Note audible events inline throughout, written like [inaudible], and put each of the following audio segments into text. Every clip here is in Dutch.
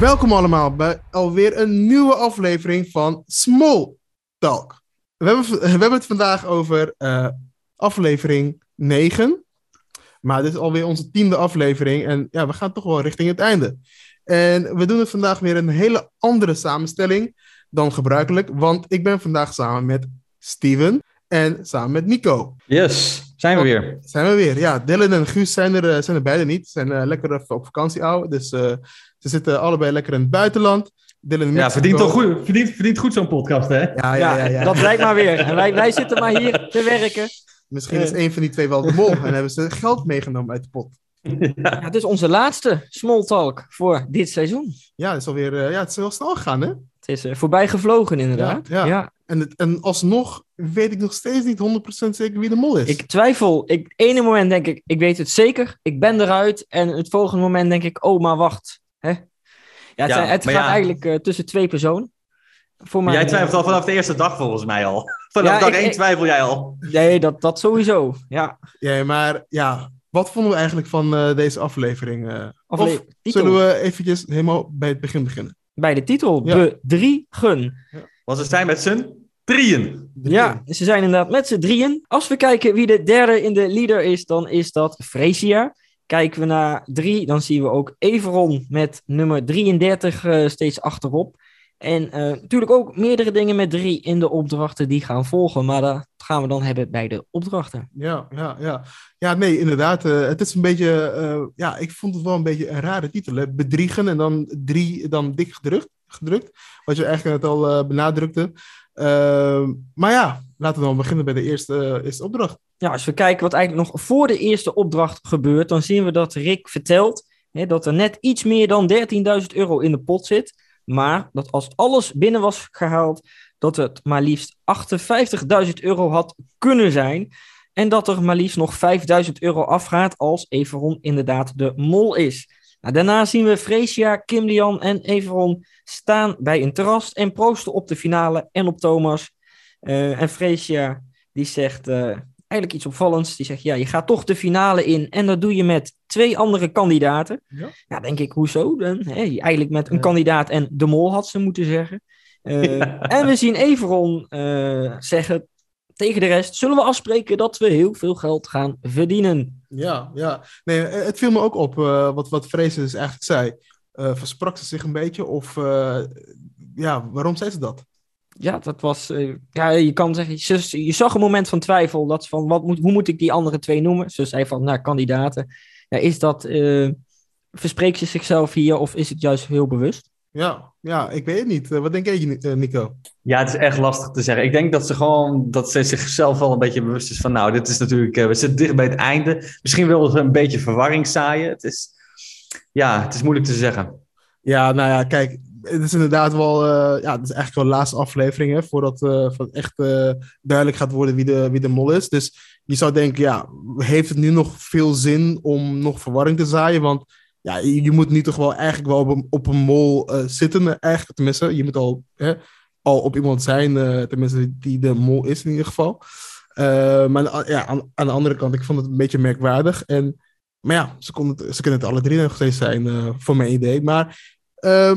Welkom allemaal bij alweer een nieuwe aflevering van Small Talk. We hebben, [laughs] we hebben het vandaag over uh, aflevering 9. Maar dit is alweer onze tiende aflevering en ja, we gaan toch wel richting het einde. En we doen het vandaag weer een hele andere samenstelling dan gebruikelijk, want ik ben vandaag samen met Steven en samen met Nico. Yes, zijn we weer. Zijn we weer, ja. Dylan en Guus zijn er, eh, zijn er beide niet. Ze zijn uh, lekker even op vakantie, ouwe. Dus uh, ze zitten allebei lekker in het buitenland. Dylan ja, verdient toch goed, verdient, verdient goed zo'n podcast, hè? Ja, ja, ja, ja, dat blijkt maar weer. En wij, wij zitten maar hier te werken. Misschien is een van die twee wel de mol en hebben ze geld meegenomen uit de pot. Ja. het is onze laatste small talk voor dit seizoen. Ja, het is alweer uh, ja, het is wel snel gegaan, hè? Het is uh, voorbij gevlogen, inderdaad. Ja, ja. En, het, en alsnog weet ik nog steeds niet 100% zeker wie de mol is. Ik twijfel. Ik, ene moment denk ik, ik weet het zeker. Ik ben eruit. En het volgende moment denk ik, oh, maar wacht. Hè? Ja, het, zijn, het gaat eigenlijk uh, tussen twee personen. Voor mij, jij twijfelt al vanaf de eerste dag volgens mij al. [laughs] Vanaf dag één twijfel jij al. Nee, dat, dat sowieso. Ja. ja, maar ja, wat vonden we eigenlijk van uh, deze aflevering? Uh, Afle of zullen we eventjes helemaal bij het begin beginnen? Bij de titel, ja. bedriegen. Ja. Want ze zijn met z'n drieën. Ja, ze zijn inderdaad met z'n drieën. Als we kijken wie de derde in de leader is, dan is dat Fresia. Kijken we naar drie, dan zien we ook Everon met nummer 33 uh, steeds achterop. En uh, natuurlijk ook meerdere dingen met drie in de opdrachten die gaan volgen. Maar dat gaan we dan hebben bij de opdrachten. Ja, ja, ja. ja nee, inderdaad. Uh, het is een beetje, ja, ik vond het wel een beetje een rare titel. Bedriegen en dan drie, dan dik gedrukt. gedrukt wat je eigenlijk net al benadrukte. maar ja, laten we dan beginnen bij de eerste, eerste opdracht. Ja, als we kijken wat eigenlijk nog voor de eerste opdracht gebeurt, dan zien we dat Rick vertelt hè, dat er net iets meer dan 13.000 euro in de pot zit. Maar dat als alles binnen was gehaald, dat het maar liefst 58.000 euro had kunnen zijn. En dat er maar liefst nog 5.000 euro afgaat als Everon inderdaad de mol is. Nou, daarna zien we Freesia, Kim Lian en Everon staan bij een terras en proosten op de finale en op Thomas. Uh, en Freesia die zegt, uh, eigenlijk iets opvallends. Die zegt, ja, je gaat toch de finale in en dat doe je met twee andere kandidaten. Ja, ja denk ik, hoezo dan? Eigenlijk met een kandidaat en de mol had ze moeten zeggen. Uh, ja. En we zien Everon uh, zeggen tegen de rest, zullen we afspreken dat we heel veel geld gaan verdienen? Ja, ja. Nee, het viel me ook op uh, wat, wat Vrezen dus eigenlijk zei. versprak ze zich een beetje of ja, waarom zei ze dat? Ja, dat was. Uh, ja, je kan zeggen. Je, je, zag een moment van twijfel. Dat van wat moet, hoe moet ik die andere twee noemen? Ze zei van nou, kandidaten. Ja, is dat. Uh, verspreekt ze zichzelf hier of is het juist heel bewust? Ja, ja ik weet het niet. Uh, wat denk jij, Nico? Ja, het is echt lastig te zeggen. Ik denk dat ze gewoon. dat ze zichzelf wel een beetje bewust is van. Nou, dit is natuurlijk. we zitten dicht bij het einde. Misschien wil ze een beetje verwarring zaaien. Het is. Ja, het is moeilijk te zeggen. Ja, nou ja, kijk, het is inderdaad wel, uh, ja, het is eigenlijk wel de laatste aflevering, voordat uh, echt uh, duidelijk gaat worden wie de, wie de mol is. Dus je zou denken, ja, heeft het nu nog veel zin om nog verwarring te zaaien? Want ja, je, je moet nu toch wel eigenlijk wel op een, op een mol zitten, eigenlijk, tenminste. Je moet al, hè, al op iemand zijn, tenminste, die de mol is in ieder geval. maar ja, aan, aan, de andere kant, ik vond het een beetje merkwaardig. En, maar ja, ze, konden, ze kunnen het alle drie nog steeds zijn, voor mijn idee. Maar uh,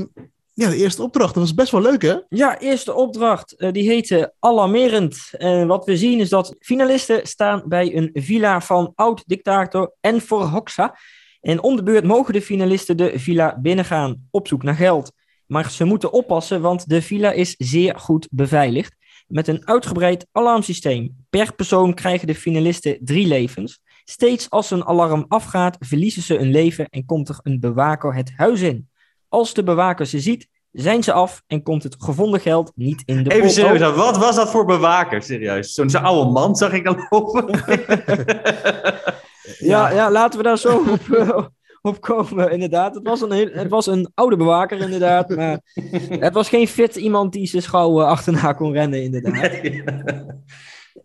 ja, de eerste opdracht, dat was best wel leuk, hè? Ja, eerste opdracht, uh, die heette Alarmerend. En wat we zien is dat finalisten staan bij een villa van oud-dictator Enver Hoxha. En om de beurt mogen de finalisten de villa binnengaan op zoek naar geld. Maar ze moeten oppassen, want de villa is zeer goed beveiligd. Met een uitgebreid alarmsysteem. Per persoon krijgen de finalisten drie levens. Steeds als een alarm afgaat, verliezen ze een leven en komt er een bewaker het huis in. Als de bewaker ze ziet, zijn ze af en komt het gevonden geld niet in de Even serieus, wat was dat voor bewaker? Serieus, zo'n oude man zag ik dan [laughs] lopen. [laughs] ja, ja, laten we daar zo [laughs] op, eh, op komen, inderdaad. Het was, een heel, het was een oude bewaker, inderdaad. Maar het was geen fit iemand die zijn schouwen achterna kon rennen, inderdaad.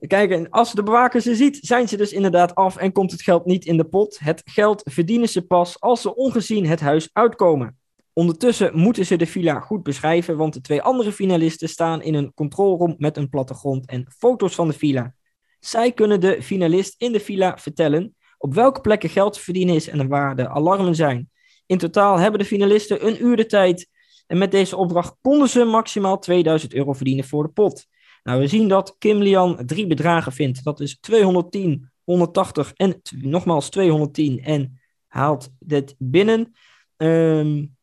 Kijk, als de bewaker ze ziet, zijn ze dus inderdaad af en komt het geld niet in de pot. Het geld verdienen ze pas als ze ongezien het huis uitkomen. Ondertussen moeten ze de villa goed beschrijven, want de twee andere finalisten staan in een controlroom met een plattegrond en foto's van de villa. Zij kunnen de finalist in de villa vertellen op welke plekken geld te verdienen is en waar de alarmen zijn. In totaal hebben de finalisten een uur de tijd. En met deze opdracht konden ze maximaal 2000 euro verdienen voor de pot. Nou, we zien dat Kim Lian drie bedragen vindt. Dat is 210, 180 en nogmaals 210. En haalt dit binnen. Um,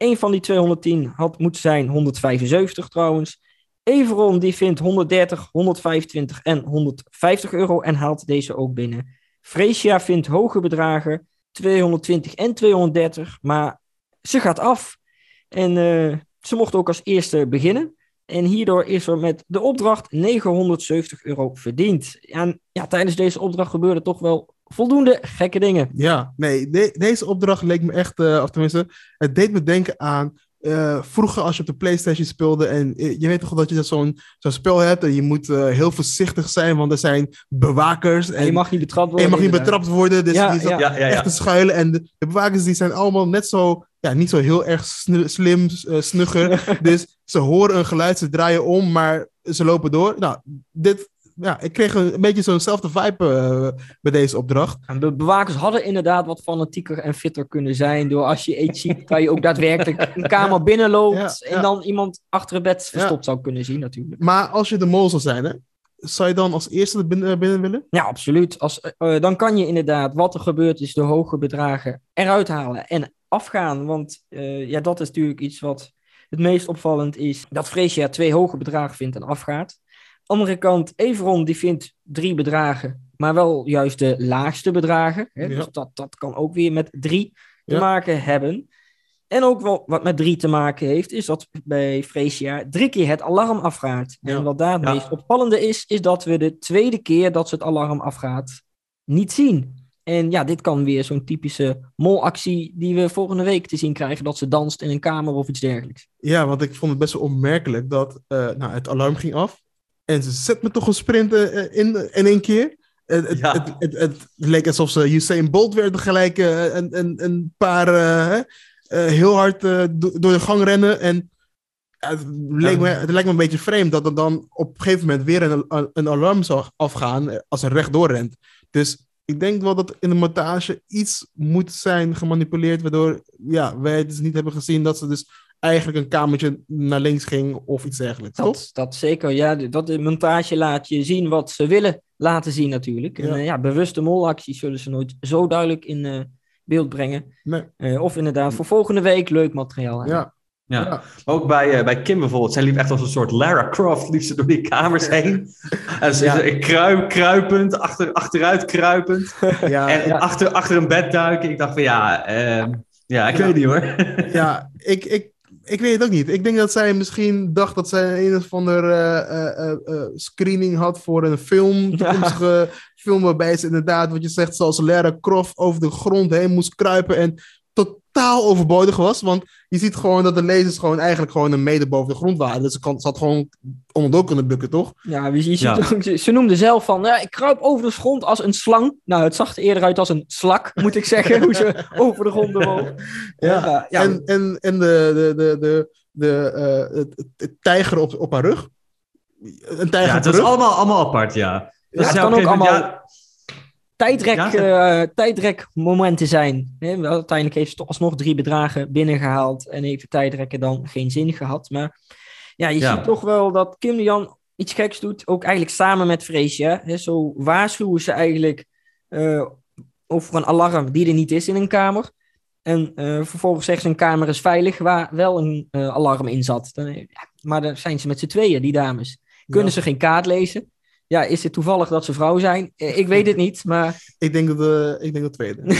een van die 210 had moeten zijn 175 trouwens. Everon die vindt 130, 125 en 150 euro en haalt deze ook binnen. Freesia vindt hoge bedragen, 220 en 230, maar ze gaat af. En uh, ze mocht ook als eerste beginnen. En hierdoor is er met de opdracht 970 euro verdiend. En ja, tijdens deze opdracht gebeurde toch wel voldoende gekke dingen. Ja, nee, deze opdracht leek me echt, uh, of tenminste, het deed me denken aan uh, vroeger als je op de PlayStation speelde en je weet toch dat je zo'n zo'n spel hebt en je moet uh, heel voorzichtig zijn, want er zijn bewakers. En, je mag niet betrapt worden. En je mag niet betrapt worden, dus ja, die ja. ja, ja, echt te schuilen. En de, de, bewakers die zijn allemaal net zo, ja, niet zo heel erg slim, uh, snugger. [laughs] dus ze horen een geluid, ze draaien om, maar ze lopen door. Nou, dit ja, ik kreeg een, een beetje zo'nzelfde vibe uh, bij deze opdracht. En de bewakers hadden inderdaad wat fanatieker en fitter kunnen zijn. Door als je iets ziet, kan je ook daadwerkelijk [laughs] een kamer binnenloopt. Ja, en dan iemand achter het bed verstopt zou kunnen zien, natuurlijk. Maar als je de mol zou zijn, hè, zou je dan als eerste binnen, binnen willen? Ja, absoluut. Als, uh, dan kan je inderdaad wat er gebeurd is, de hoge bedragen eruit halen en afgaan. Want uh, ja, dat is natuurlijk iets wat het meest opvallend is. Dat Freesia twee hoge bedragen vindt en afgaat andere kant, Everon die vindt drie bedragen, maar wel juist de laagste bedragen. Hè? Ja. Dus dat, dat kan ook weer met drie te ja. maken hebben. En ook wel wat met drie te maken heeft, is dat bij Freesia drie keer het alarm afgaat. Ja. En wat daar het meest opvallende is, is dat we de tweede keer dat ze het alarm afgaat niet zien. En ja, dit kan weer zo'n typische molactie die we volgende week te zien krijgen, dat ze danst in een kamer of iets dergelijks. Ja, want ik vond het best wel opmerkelijk dat uh, nou, het alarm ging af. En ze zet me toch een sprint uh, in, in één keer. Het, ja. het, het, het, leek alsof ze Usain Bolt werden gelijk uh, een, een, een paar uh, heel hard do door de gang rennen. En het, leek me, het lijkt me een beetje vreemd dat er dan op een gegeven moment weer een, een alarm zou afgaan als er rechtdoor rent. Dus ik denk wel dat in de montage iets moet zijn gemanipuleerd, waardoor ja, wij het dus niet hebben gezien dat ze dus eigenlijk een kamertje naar links ging of iets dergelijks. Dat, dat zeker, ja. Dat de montage laat je zien wat ze willen laten zien natuurlijk. Ja. En uh, ja, bewuste molacties zullen ze nooit zo duidelijk in uh, beeld brengen. Nee. Uh, of inderdaad voor volgende week leuk materiaal. Ja. Ja. ja. Ook bij, uh, bij Kim bijvoorbeeld. Zij liep echt als een soort Lara Croft liep ze door die kamers heen. En ze ja. kruip, kruipend, achter, achteruit kruipend. [laughs] Ja, en ja. Achter, achter een bed duiken. Ik dacht van ja, uh, ja ik weet niet hoor. ja, [laughs] ik, ik, ik weet het ook niet. Ik denk dat zij misschien dacht dat zij een of andere uh, uh, screening had voor een film. [laughs] Toekomstige film waarbij ze inderdaad, wat je zegt, zoals Lara Croft over de grond heen moest kruipen. En totaal overbodig was. Want je ziet gewoon dat de lezers gewoon eigenlijk gewoon een meter boven de grond waren. Dus ze, had gewoon onderdoor kunnen bukken, toch? Ja, je ziet, ja. Ze, ze noemde zelf van, ja, ik kruip over de grond als een slang. Nou, het zag er eerder uit als een slak, moet ik zeggen, [laughs] hoe ze over de grond bewoog. Ja, ja, ja, en, en, en de, de, de, de, de, uh, het, het, tijger op, op haar rug. Een tijger ja, het is allemaal, allemaal apart, ja. Dat ja, kan ook allemaal... Ja tijdrek, ja, uh, tijdrek momenten zijn. Uiteindelijk heeft ze toch alsnog drie bedragen binnengehaald en heeft de tijdrekken dan geen zin gehad. Maar ja, je ja. ziet toch wel dat Kim Jan iets geks doet, ook eigenlijk samen met Freesia. Hè? Zo waarschuwen ze eigenlijk uh, over een alarm die er niet is in een kamer. En uh, vervolgens zegt ze een kamer is veilig waar wel een alarm in zat. Dan, ja, maar dan zijn ze met z'n tweeën, die dames. Kunnen ja. ze geen kaart lezen? Ja, is het toevallig dat ze vrouw zijn? Ik weet het niet, maar... [laughs] Ik denk dat, uh, ik denk dat tweede. [laughs]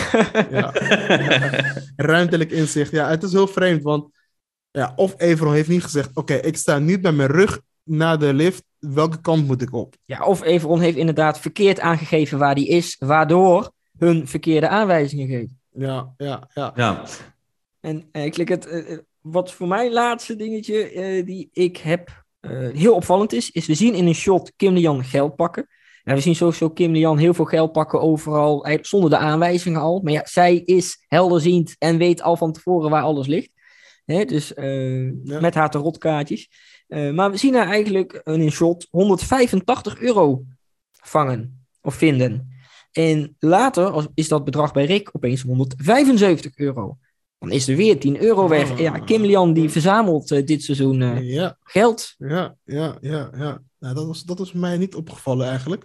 ja. [laughs] Ruimtelijk inzicht. Ja, het is heel vreemd, want... Ja, of Everon heeft niet gezegd... Oké, okay, ik sta niet met mijn rug naar de lift. Welke kant moet ik op? Ja, of Everon heeft inderdaad verkeerd aangegeven waar die is... waardoor hun verkeerde aanwijzingen geeft. Ja, ja, ja. ja. En ik klik het... Uh, wat voor mij laatste dingetje die ik heb uh, heel opvallend is, is we zien in een shot Kim de Jan geld pakken. Ja, we zien sowieso Kim de Jan heel veel geld pakken overal, zonder de aanwijzingen al. Maar ja, zij is helderziend en weet al van tevoren waar alles ligt. Hè, dus uh, ja. met haar tarotkaartjes. Uh, maar we zien haar eigenlijk in een shot 185 euro vangen of vinden. En later is dat bedrag bij Rick opeens 175 euro. Dan is er weer 10 euro weg. Ja, Kim Lian die verzamelt eh, dit seizoen eh, Ja, geld. ja, ja, ja. ja. Nou, dat, was, dat was mij niet opgevallen eigenlijk.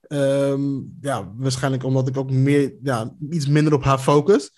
Ehm, ja, waarschijnlijk omdat ik ook meer, ja, iets minder op haar focus.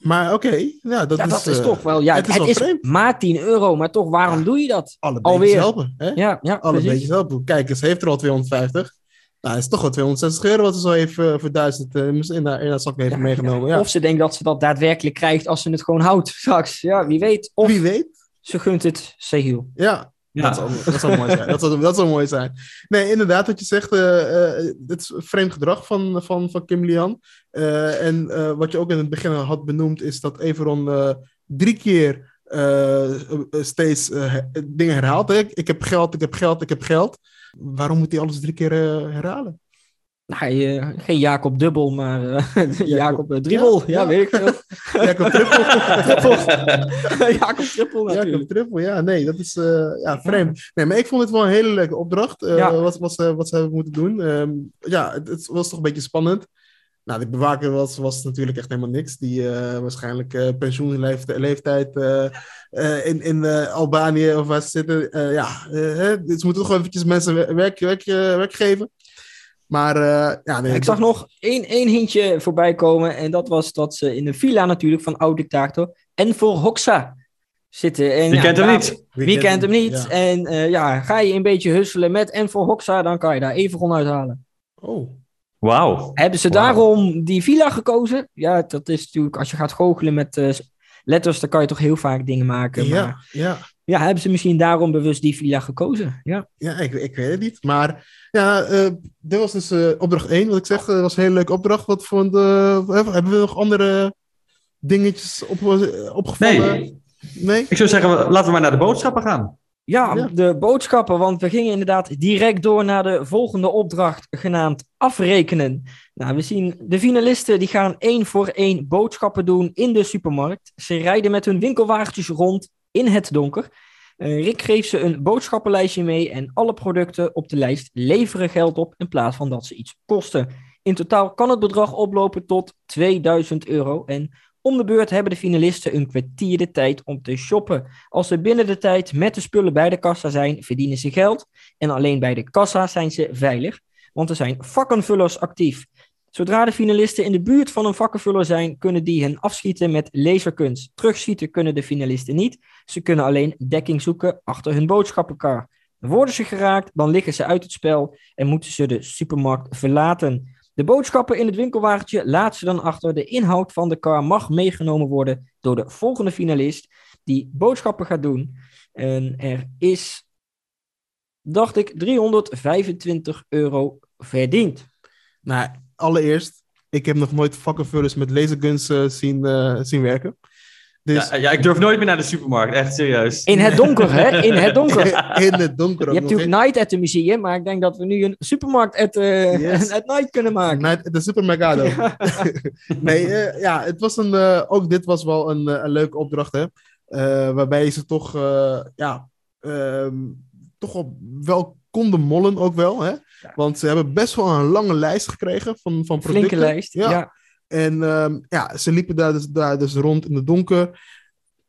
Maar oké, ja, dat ja, dat is eh, toch wel... Ja, het het is vreemd. maar 10 euro, maar toch, waarom Ja. doe je dat? Alle Alweer. helpen. Hè? Ja, ja Alle precies. beetjes helpen. Kijk, ze heeft er al 250. Nou, het is toch wel 260 euro wat ze zo heeft eh, voor 1000 eh, in haar, in haar zak heeft Ja, meegenomen. Ja. Of ze denkt dat ze dat daadwerkelijk krijgt als ze het gewoon houdt [laughs] straks. Ja, wie weet. Of Wie weet. ze gunt het Sehil. Ja, Ja. Dat, zou, dat zou mooi zijn. [laughs] Dat zou, dat zou mooi zijn. Nee, inderdaad, wat je zegt, eh, het is vreemd gedrag van, van, van Kim Lian. Eh, en wat je ook in het begin had benoemd, is dat Everon drie keer steeds dingen herhaalt. Hè? Ik heb geld, ik heb geld, ik heb geld. Waarom moet hij alles drie keer herhalen? Nou, geen Jacob Dubbel, maar eh, [laughs] Jacob eh, Dribbel. Ja, ja. weet ik veel. [laughs] [laughs] Jacob Trippel. Jacob Trippel Jacob. Trippel, ja, nee, dat is eh, ja, vreemd. Nee, maar ik vond het wel een hele leuke opdracht, Ja. wat, wat, ze, wat ze hebben moeten doen. Ehm, ja, het, het was toch een beetje spannend. Nou, de bewaker was, was natuurlijk echt helemaal niks. Die waarschijnlijk pensioenleeftijd in, in Albanië of waar ze zitten. ja, hè, dus ze moeten toch wel eventjes mensen werk, werk, werk geven. Maar eh, ja, nee, Ik zag nog één, één hintje voorbij komen. En dat was dat ze in de villa natuurlijk van oud-dictator en voor Hoxa zitten. En, Je ja, kent hem niet. Wie kent hem niet? Ja. En eh, ja, ga je een beetje husselen met en voor Hoxa, dan kan je daar even uithalen. Oh, Wauw. Hebben ze daarom die villa gekozen? Ja, dat is natuurlijk, als je gaat goochelen met eh, letters, dan kan je toch heel vaak dingen maken. Maar ja, ja. hebben ze misschien daarom bewust die villa gekozen? Ja. Ja, ik, ik weet het niet. Maar ja, eh, dit was dus eh, opdracht 1. Wat ik zeg, dat was een hele leuke opdracht. Wat vond, eh, hebben we nog andere dingetjes op, eh, opgevallen? Nee, Nee? ik zou zeggen, laten we maar naar de boodschappen gaan. Ja, Ja. de boodschappen, want we gingen inderdaad direct door naar de volgende opdracht, genaamd afrekenen. Nou, we zien de finalisten die gaan één voor één boodschappen doen in de supermarkt. Ze rijden met hun winkelwagentjes rond in het donker. Eh, Rick geeft ze een boodschappenlijstje mee en alle producten op de lijst leveren geld op in plaats van dat ze iets kosten. In totaal kan het bedrag oplopen tot 2000 euro en om de beurt hebben de finalisten een kwartier de tijd om te shoppen. Als ze binnen de tijd met de spullen bij de kassa zijn, verdienen ze geld. En alleen bij de kassa zijn ze veilig, want er zijn vakkenvullers actief. Zodra de finalisten in de buurt van een vakkenvuller zijn, kunnen die hen afschieten met laserkunst. Terugschieten kunnen de finalisten niet. Ze kunnen alleen dekking zoeken achter hun boodschappenkar. Worden ze geraakt, dan liggen ze uit het spel en moeten ze de supermarkt verlaten. De boodschappen in het winkelwagentje laat ze dan achter. De inhoud van de kar mag meegenomen worden door de volgende finalist die boodschappen gaat doen. En er is, dacht ik, 325 euro verdiend. Nou, allereerst, ik heb nog nooit vakkenvullers met laserguns eh, zien, eh, zien werken. Dus Ja, ja, ik durf nooit meer naar de supermarkt, echt serieus. In het donker, hè? In het donker. [laughs] in het donker Je hebt nog natuurlijk Night at the Museum, maar ik denk dat we nu een supermarkt at, eh, Yes. [laughs] at Night kunnen maken. Night, de supermercado. [laughs] nee, ja, het was een, eh, ook dit was wel een, een leuke opdracht, hè. Eh, waarbij ze toch, eh, ja, ehm, toch op wel konden mollen ook wel, hè. Want ze hebben best wel een lange lijst gekregen van, van producten. Flinke lijst. Ja. Ja. En ehm, ja, ze liepen daar dus, daar dus rond in de donker.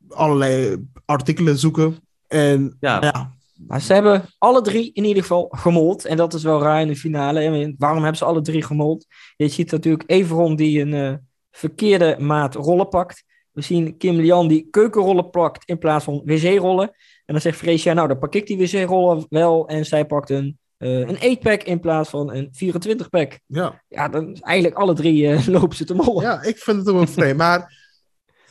Allerlei artikelen zoeken. En Ja. ja, Maar ze hebben alle drie in ieder geval gemold. En dat is wel raar in de finale. hè. Waarom hebben ze alle drie gemold? Je ziet natuurlijk Everon die een eh, verkeerde maat rollen pakt. We zien Kim Lian die keukenrollen pakt in plaats van wc-rollen. En dan zegt Freesia, nou dan pak ik die wc-rollen wel. En zij pakt een, eh een 8-pack in plaats van een 24-pack. ja. Ja, dan eigenlijk alle drie eh, [laughs] lopen ze te mollen. Ja, ik vind het ook wel vreemd. Maar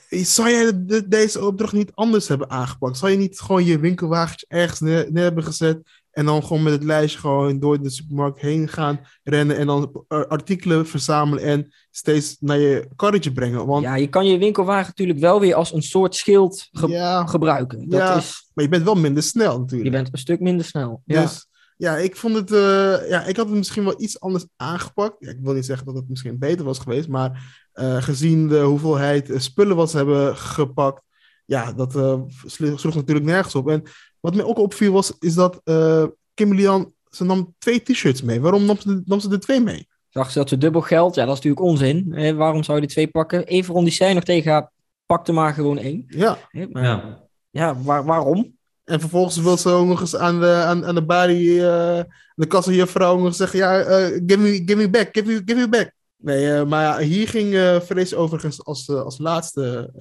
zou jij de- deze opdracht niet anders hebben aangepakt? Zou je niet gewoon je winkelwagentje ergens neer, neer hebben gezet en dan gewoon met het lijstje gewoon door de supermarkt heen gaan rennen en dan artikelen verzamelen en steeds naar je karretje brengen? Want Ja, je kan je winkelwagen natuurlijk wel weer als een soort schild ge- ja, gebruiken. Dat Ja. is, maar je bent wel minder snel je natuurlijk. bent een stuk minder snel. Ja. Dus ja, ik vond het, eh, ja, ik had het misschien wel iets anders aangepakt. Ja, ik wil niet zeggen dat het misschien beter was geweest, maar eh, gezien de hoeveelheid eh, spullen wat ze hebben gepakt, ja, dat eh, slo- sloeg natuurlijk nergens op. En wat mij ook opviel was, is dat eh Kim Lian, ze nam twee t-shirts mee. Waarom nam ze, nam ze er twee mee? Zag ze dat ze dubbel geld? Ja, dat is natuurlijk onzin. Eh, waarom zou je die twee pakken? Everon die zei nog tegen haar, pak er maar gewoon één. Ja. Hè, maar Ja. ja, waar, waarom? En vervolgens wil ze ook nog eens aan de, aan, aan de balie, eh de nog zeggen, ja, eh, give, me, give me back, give me, give me back. Nee, eh, maar ja, hier ging eh Vrees overigens als, als laatste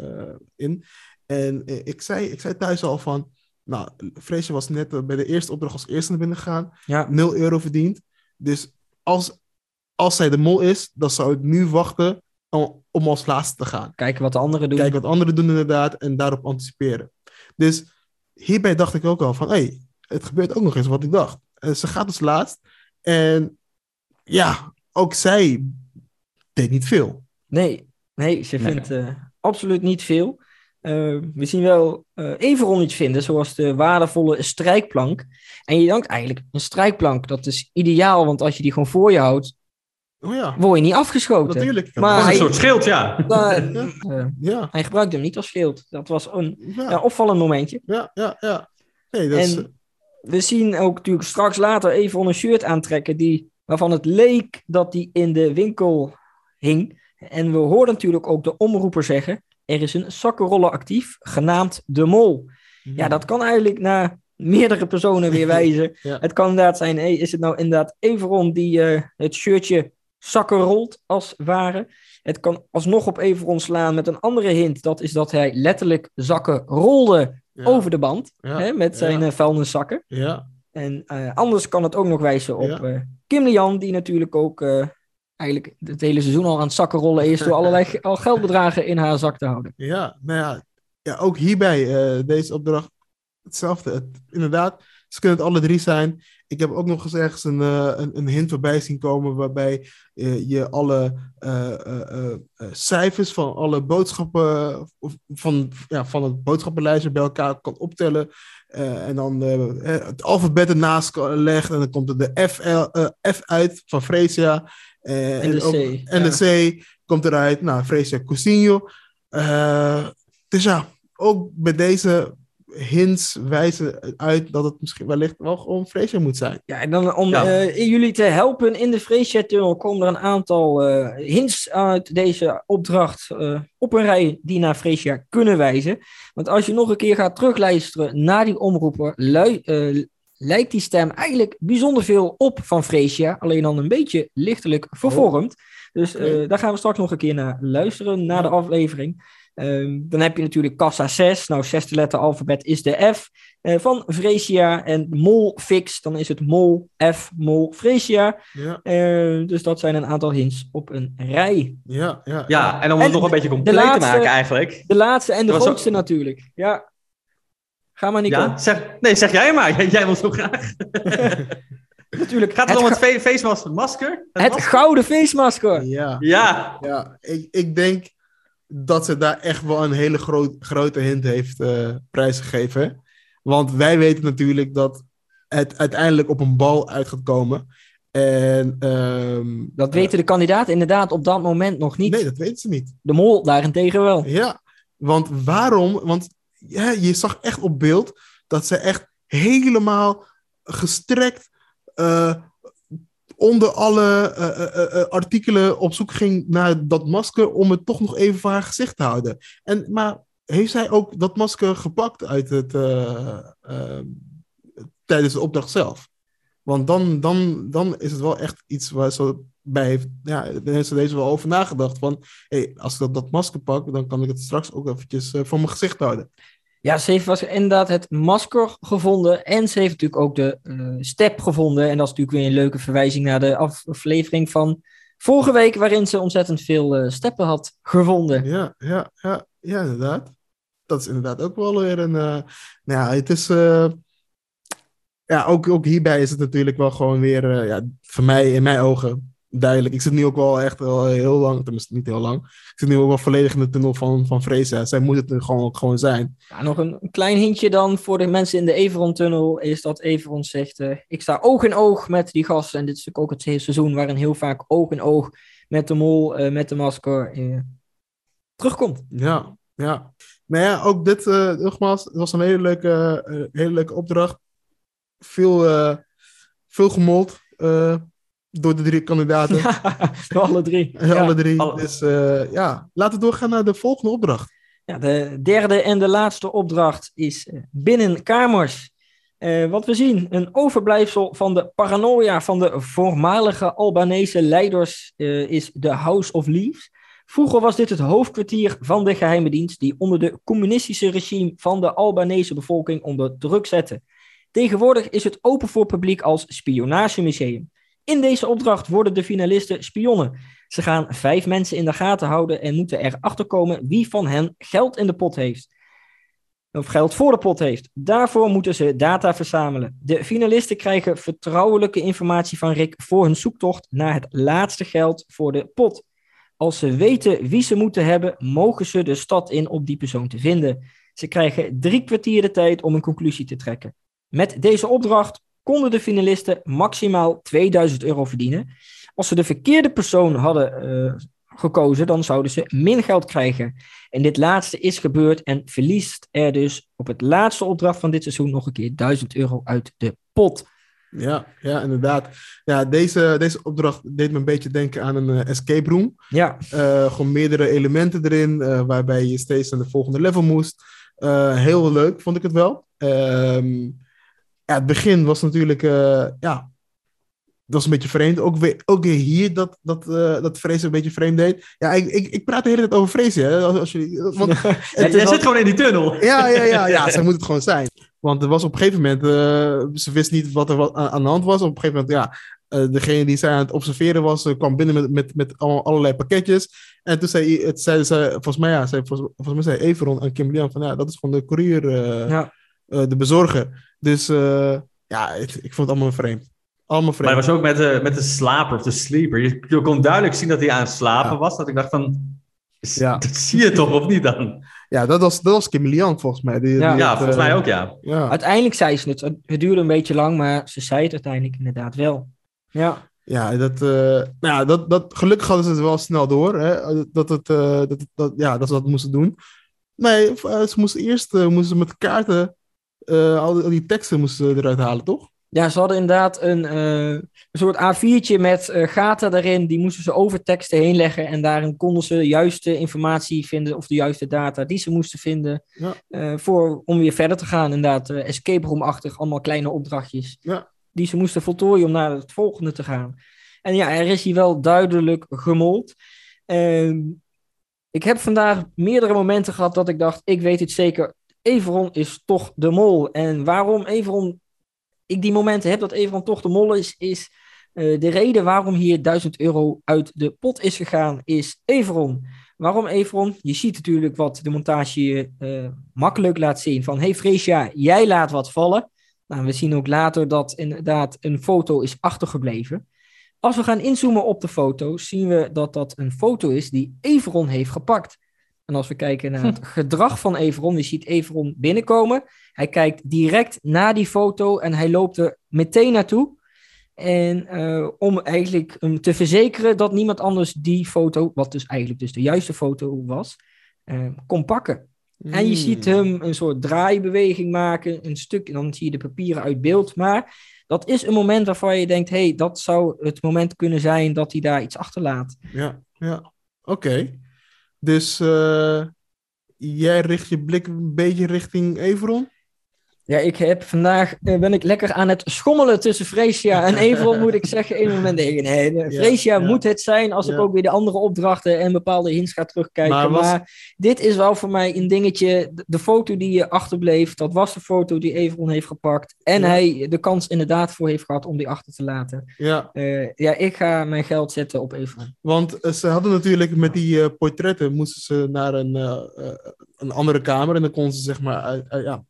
in. En ik, zei, ik zei thuis al van, nou, Vreesje was net bij de eerste opdracht als eerste naar binnen gegaan. Ja, 0 euro verdiend. Dus als, als zij de mol is, dan zou ik nu wachten om, om als laatste te gaan. kijken wat de anderen doen. Kijken wat anderen doen inderdaad en daarop anticiperen. Dus hierbij dacht ik ook al van, hé, hey, het gebeurt ook nog eens wat ik dacht. En ze gaat als laatst en ja, ook zij deed niet veel. Nee, nee, ze Nee. vindt eh, absoluut niet veel. Eh, we zien wel eh Everon iets vinden, zoals de waardevolle strijkplank. En je denkt eigenlijk, een strijkplank, dat is ideaal, want als je die gewoon voor je houdt, Oh ja, word je niet afgeschoten. natuurlijk. Maar Dat is hij- een soort schild, ja. [laughs] Ja. Ja, hij gebruikte hem niet als schild. Dat was een ja, ja, opvallend momentje. ja, ja. ja. Nee, dat is, En we zien ook natuurlijk straks later even een shirt aantrekken die, waarvan het leek dat die in de winkel hing. En we hoorden natuurlijk ook de omroeper zeggen, er is een zakkenroller actief, genaamd De Mol. Ja, dat kan eigenlijk naar meerdere personen weer [laughs] wijzen. Ja. Het kan inderdaad zijn, hey, is het nou inderdaad Everon die eh, het shirtje zakken rolt, als het ware. Het kan alsnog op Everon slaan met een andere hint. Dat is dat hij letterlijk zakken rolde Ja, over de band. ja, Hè, met zijn ja. eh, vuilniszakken. Ja, En eh, anders kan het ook nog wijzen op eh Kim Lian, die natuurlijk ook eigenlijk het hele seizoen al aan het zakken rollen is. door allerlei [laughs] al geldbedragen in haar zak te houden. Ja, nou ja, ja ook hierbij, deze opdracht, hetzelfde. Het, inderdaad, ze kunnen het alle drie zijn. Ik heb ook nog eens ergens een, eh, een, een hint voorbij zien komen waarbij eh, je alle eh, cijfers van alle boodschappen, van, ja, van het boodschappenlijstje bij elkaar kan optellen. En dan het alfabet ernaast leggen en dan komt er de F, F uit van Fresia. Eh, En de ook- C, En ja. de C komt eruit, nou, Fresia Cousinho. Dus ja, ook bij deze hints wijzen uit dat het misschien wellicht wel gewoon Fresia moet zijn. Ja, en dan om Ja. eh, jullie te helpen in de Freesia-tunnel komen er een aantal eh, hints uit deze opdracht eh, op een rij die naar Freesia kunnen wijzen. Want als je nog een keer gaat terugluisteren naar die lui- eh, lijkt die stem eigenlijk bijzonder veel op van Freesia, alleen dan een beetje lichtelijk vervormd. Dus eh, Oké. daar gaan we straks nog een keer naar luisteren, na de aflevering. Ehm, dan heb je natuurlijk kassa 6. Nou, zesde letter alfabet is de F eh, van Freesia. En mol fix, dan is het mol F, mol Freesia. Ja, Eh, dus dat zijn een aantal hints op een rij. ja, ja. Ja, en om En het nog een beetje compleet laatste- te maken eigenlijk. De laatste en de grootste ook- natuurlijk. Ja. Ga maar, Nico. Ja, zeg, nee, zeg jij maar. [laughs] Jij, jij wil zo graag. [laughs] Natuurlijk. Gaat het, het, om het feestmasker? Masker? Het het masker? gouden feestmasker. Ja, Ja. ja. Ik, ik denk dat ze daar echt wel een hele groot, grote hint heeft eh prijsgegeven. Want wij weten natuurlijk dat het uiteindelijk op een bal uit gaat komen. En ehm, Dat weten de kandidaten inderdaad op dat moment nog niet. Nee, dat weten ze niet. De mol daarentegen wel. Ja, want waarom? Want ja, je zag echt op beeld dat ze echt helemaal gestrekt eh, onder alle eh, eh, eh, artikelen op zoek ging naar dat masker om het toch nog even voor haar gezicht te houden. En, maar heeft zij ook dat masker gepakt uit het, tijdens de opdracht zelf? Want dan, dan, dan is het wel echt iets waar ze bij heeft, ja, heeft ze deze wel over nagedacht. Van, hey, als ik dat, dat masker pak, dan kan ik het straks ook eventjes voor mijn gezicht houden. Ja, ze heeft was inderdaad het masker gevonden. En ze heeft natuurlijk ook de eh, step gevonden. En dat is natuurlijk weer een leuke verwijzing naar de aflevering van vorige week. Waarin ze ontzettend veel eh, steppen had gevonden. Ja, ja, ja, ja, inderdaad. Dat is inderdaad ook wel weer een. eh, nou ja, het is. ja, ook, ook hierbij is het natuurlijk wel gewoon weer. ja, voor mij, in mijn ogen, duidelijk. Ik zit nu ook wel echt wel heel lang. Tenminste, niet heel lang. Ik zit nu ook wel volledig in de tunnel van, van Freza. Zij moet het gewoon, gewoon zijn. Ja, nog een, klein hintje dan voor de mensen in de Everon-tunnel. Is dat Everon zegt: eh, Ik sta oog in oog met die gasten. En dit is natuurlijk ook het hele seizoen waarin heel vaak oog in oog met de mol, eh, met de masker eh, terugkomt. Ja, ja. Maar ja, ook dit, nogmaals, het was een hele leuke, hele leuke opdracht. Veel, veel gemold door de drie kandidaten. [laughs] Door alle drie. Eh, [laughs] Ja. Alle drie. Alle- Dus eh, ja, laten we doorgaan naar de volgende opdracht. Ja, de derde en de laatste opdracht is uh, binnen kamers. Uh, wat we zien, een overblijfsel van de paranoia van de voormalige Albanese leiders uh, is de House of Leaves. Vroeger was dit het hoofdkwartier van de geheime dienst die onder de communistische regime van de Albanese bevolking onder druk zette. Tegenwoordig is het open voor publiek als spionagemuseum. In deze opdracht worden de finalisten spionnen. Ze gaan vijf mensen in de gaten houden en moeten erachter komen wie van hen geld in de pot heeft. Of geld voor de pot heeft. Daarvoor moeten ze data verzamelen. De finalisten krijgen vertrouwelijke informatie van Rick voor hun zoektocht naar het laatste geld voor de pot. Als ze weten wie ze moeten hebben, mogen ze de stad in om die persoon te vinden. Ze krijgen drie kwartier de tijd om een conclusie te trekken. Met deze opdracht konden de finalisten maximaal 2000 euro verdienen. Als ze de verkeerde persoon hadden uh, gekozen, dan zouden ze min geld krijgen. En dit laatste is gebeurd en verliest er dus op het laatste opdracht van dit seizoen nog een keer 1000 euro uit de pot. Ja, ja, inderdaad. Ja, deze, deze opdracht deed me een beetje denken aan een uh, escape room. Ja. Uh, gewoon meerdere elementen erin, uh, waarbij je steeds naar de volgende level moest. heel leuk vond ik het wel. Ehm, ja, het begin was natuurlijk, ja, dat was een beetje vreemd. Ook weer, ook weer hier dat, dat, uh, dat Vrees een beetje vreemd deed. Ja, ik, ik, ik praat de hele tijd over Vrees, hè. Als, als jullie, want, [laughs] Jij zit gewoon in die tunnel. Ja, ja, ja, ja. [laughs] zij moet het gewoon zijn. Want er was op een gegeven moment... Uh, ze wist niet wat er wat aan de hand was. Op een gegeven moment, ja... Uh, degene die zij aan het observeren was, kwam binnen met, met, met allerlei pakketjes. En toen zei, het, zei ze, volgens mij, ja, zei, volgens, volgens mij zei Everon aan Kim Lian van, ja, dat is gewoon de courier, ja. De bezorger. Dus ja, ik, ik vond het allemaal vreemd. Allemaal vreemd. Maar hij was ook met de, met de slaper of de sleeper. Je, je kon duidelijk zien dat hij aan het slapen ja. was. Dat ik dacht van, ja. [laughs] dat zie je toch of niet dan? Ja, dat was, dat was Kim Lian volgens mij. Die, ja, die ja het, volgens uh, mij ook, ja. ja. Uiteindelijk zei ze het. Het duurde een beetje lang, maar ze zei het uiteindelijk inderdaad wel. Ja. Ja, dat, uh, nou ja, dat, dat, gelukkig hadden ze het wel snel door. Hè, dat, het, uh, dat, dat, ja, dat ze dat moesten doen. Nee, ze moesten eerst moesten ze met kaarten al die, al, die, teksten moesten eruit halen, toch? Ja, ze hadden inderdaad een, uh, een soort A4'tje met uh, gaten daarin. Die moesten ze over teksten heen leggen. En daarin konden ze de juiste informatie vinden of de juiste data die ze moesten vinden. Ja. Uh, voor, om weer verder te gaan. Inderdaad, escape room-achtig. Allemaal kleine opdrachtjes. Ja. Die ze moesten voltooien om naar het volgende te gaan. En ja, er is hier wel duidelijk gemold. Ehm, ik heb vandaag meerdere momenten gehad dat ik dacht, ik weet het zeker. Everon is toch de mol. En waarom Everon ik die momenten heb dat Everon toch de mol is, is uh, de reden waarom hier 1000 euro uit de pot is gegaan, is Everon. Waarom Everon? Je ziet natuurlijk wat de montage je uh, makkelijk laat zien. Van, hey Freesia, jij laat wat vallen. Nou, we zien ook later dat inderdaad een foto is achtergebleven. Als we gaan inzoomen op de foto, zien we dat dat een foto is die Everon heeft gepakt. En als we kijken naar het gedrag van Everon, je ziet Everon binnenkomen. Hij kijkt direct naar die foto en hij loopt er meteen naartoe. En uh, om eigenlijk um, te verzekeren dat niemand anders die foto, wat dus eigenlijk dus de juiste foto was, uh, kon pakken. Mm. En je ziet hem een soort draaibeweging maken, een stuk, en dan zie je de papieren uit beeld. Maar dat is een moment waarvan je denkt, hé, hey, dat zou het moment kunnen zijn dat hij daar iets achterlaat. Ja, ja. oké. Okay. Dus uh, jij richt je blik een beetje richting Everon? Ja, ik heb vandaag uh, ben ik lekker aan het schommelen tussen Freesia en [laughs] Everon, moet ik zeggen. In een moment denk ik, nee, Freesia ja, ja. moet het zijn als ik ook weer de andere opdrachten en bepaalde hints ga terugkijken. Maar, was... maar, dit is wel voor mij een dingetje. De, foto die je achterbleef, dat was de foto die Everon heeft gepakt. En hij de kans inderdaad voor heeft gehad om die achter te laten. Ja, uh, ja ik ga mijn geld zetten op Everon. Want uh, ze hadden natuurlijk met die portretten, moesten ze naar een, een andere kamer en dan konden ze zeg maar, ja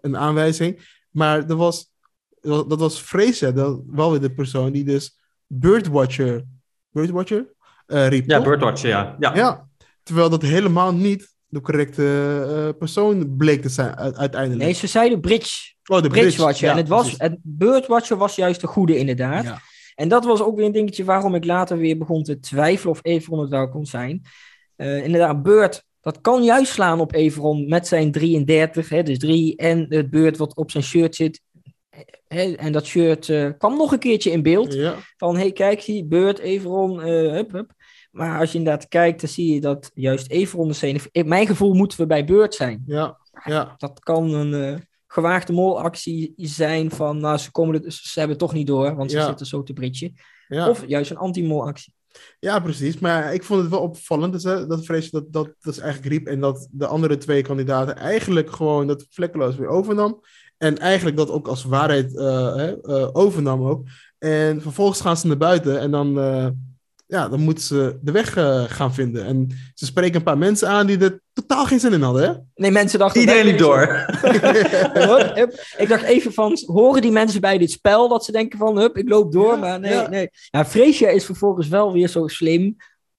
een aanwijzing. Maar er was, dat was Freesia, dat wel weer de persoon die dus Birdwatcher, Birdwatcher uh, riep. Ja, Birdwatcher, ja. ja. Ja, terwijl dat helemaal niet de correcte uh, persoon bleek te zijn uiteindelijk. Nee, ze zeiden Bridge. Oh, de Bridge. Watcher. Ja, en het, was, het Birdwatcher was juist de goede inderdaad. Ja. En dat was ook weer een dingetje waarom ik later weer begon te twijfelen of Everon het wel kon zijn. Uh, inderdaad, Bird dat kan juist slaan op Everon met zijn 33, hè, dus 3 en het beurt wat op zijn shirt zit. hè, en dat shirt eh, kwam nog een keertje in beeld. Ja, Van, hey, kijk, zie, Beurt, Everon, eh hup, hup. Maar als je inderdaad kijkt, dan zie je dat juist Everon de scène... In mijn gevoel moeten we bij Beurt zijn. ja, ja. Dat kan een eh, gewaagde molactie zijn van, nou, ze, komen ze hebben het toch niet door, want ze Ja. zitten zo te britje. ja. Of juist een anti-molactie. Ja, precies. Maar ik vond het wel opvallend dus, dat vrees dat, dat dat is eigenlijk riep. En dat de andere twee kandidaten eigenlijk gewoon dat vlekkeloos weer overnam. En eigenlijk dat ook als waarheid eh, eh, overnam ook. En vervolgens gaan ze naar buiten en dan, eh, ja, dan moeten ze de weg eh, gaan vinden. En ze spreken een paar mensen aan die er totaal geen zin in hadden. Hè? Nee, mensen dachten... Iedereen liep door. [laughs] Hup, hup. Ik dacht even van, horen die mensen bij dit spel dat ze denken van, hup, ik loop door, Ja, maar nee, ja. nee. Ja, Freesia is vervolgens wel weer zo slim,